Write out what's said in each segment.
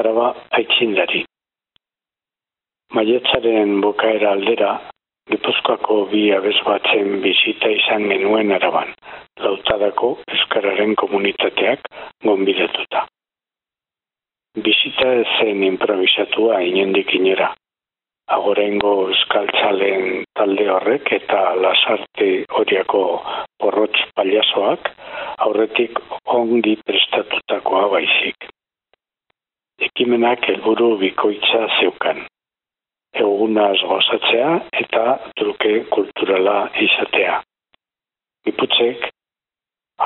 araba aitzindari. Maietzaren bukaera aldera, Gipuzkoako bi abezbatzen bizita izan genuen araban, lautadako Euskararen komunitateak gonbidatuta. Bizita zen improvisatua inendik inera. Agorengo euskaltzalen talde horrek eta lasarte horiako porrotz paliasoak aurretik ongi prestatutakoa baizik. Ekimenak helburu bikoitza zeukan egunaz gozatzea eta truke kulturala izatea. Iputzek,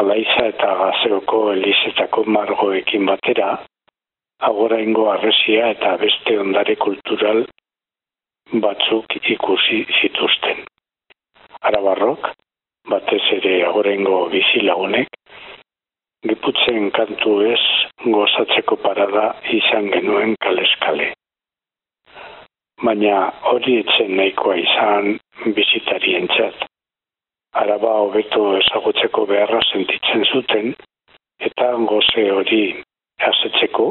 alaiza eta gazeoko elizetako margoekin batera, agora ingo arresia eta beste ondare kultural batzuk ikusi zituzten. Arabarrok, batez ere agorengo bizilagunek, giputzen kantu ez gozatzeko parada izan genuen kaleskale baina hori etzen nahikoa izan bizitarien txat. Araba hobeto ezagutzeko beharra sentitzen zuten, eta goze hori asetzeko,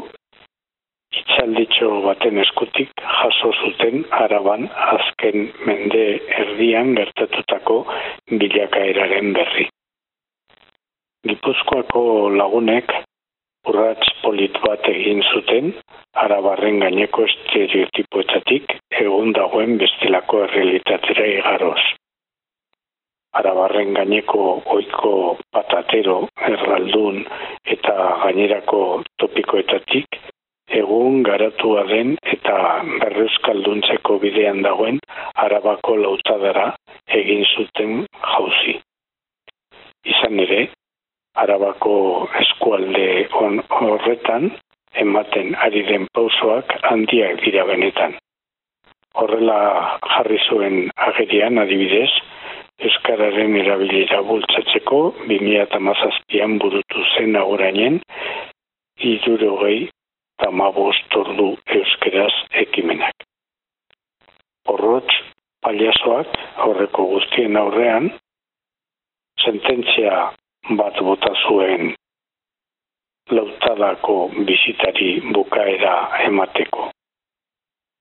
itxalditxo baten eskutik jaso zuten araban azken mende erdian gertatutako bilakaeraren berri. Gipuzkoako lagunek urratz polit bat egin zuten, arabarren gaineko estereotipoetatik egun dagoen bestelako errealitatera igaroz. Arabarren gaineko oiko patatero, erraldun eta gainerako topikoetatik egun garatua den eta berreuskalduntzeko bidean dagoen arabako lautadara egin zuten jauzi. Izan ere, arabako eskualde on horretan ematen ari den pausoak handiak dira benetan. Horrela jarri zuen agerian adibidez, Euskararen erabilera bultzatzeko 2008an burutu zen agorainen, iduro gehi tamabost ordu euskeraz ekimenak. Horrotz, paliasoak horreko guztien aurrean, sententzia bat bota zuen lautadako bizitari bukaera emateko.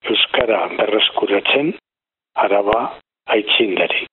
Euskara berreskuratzen, araba aitzindari.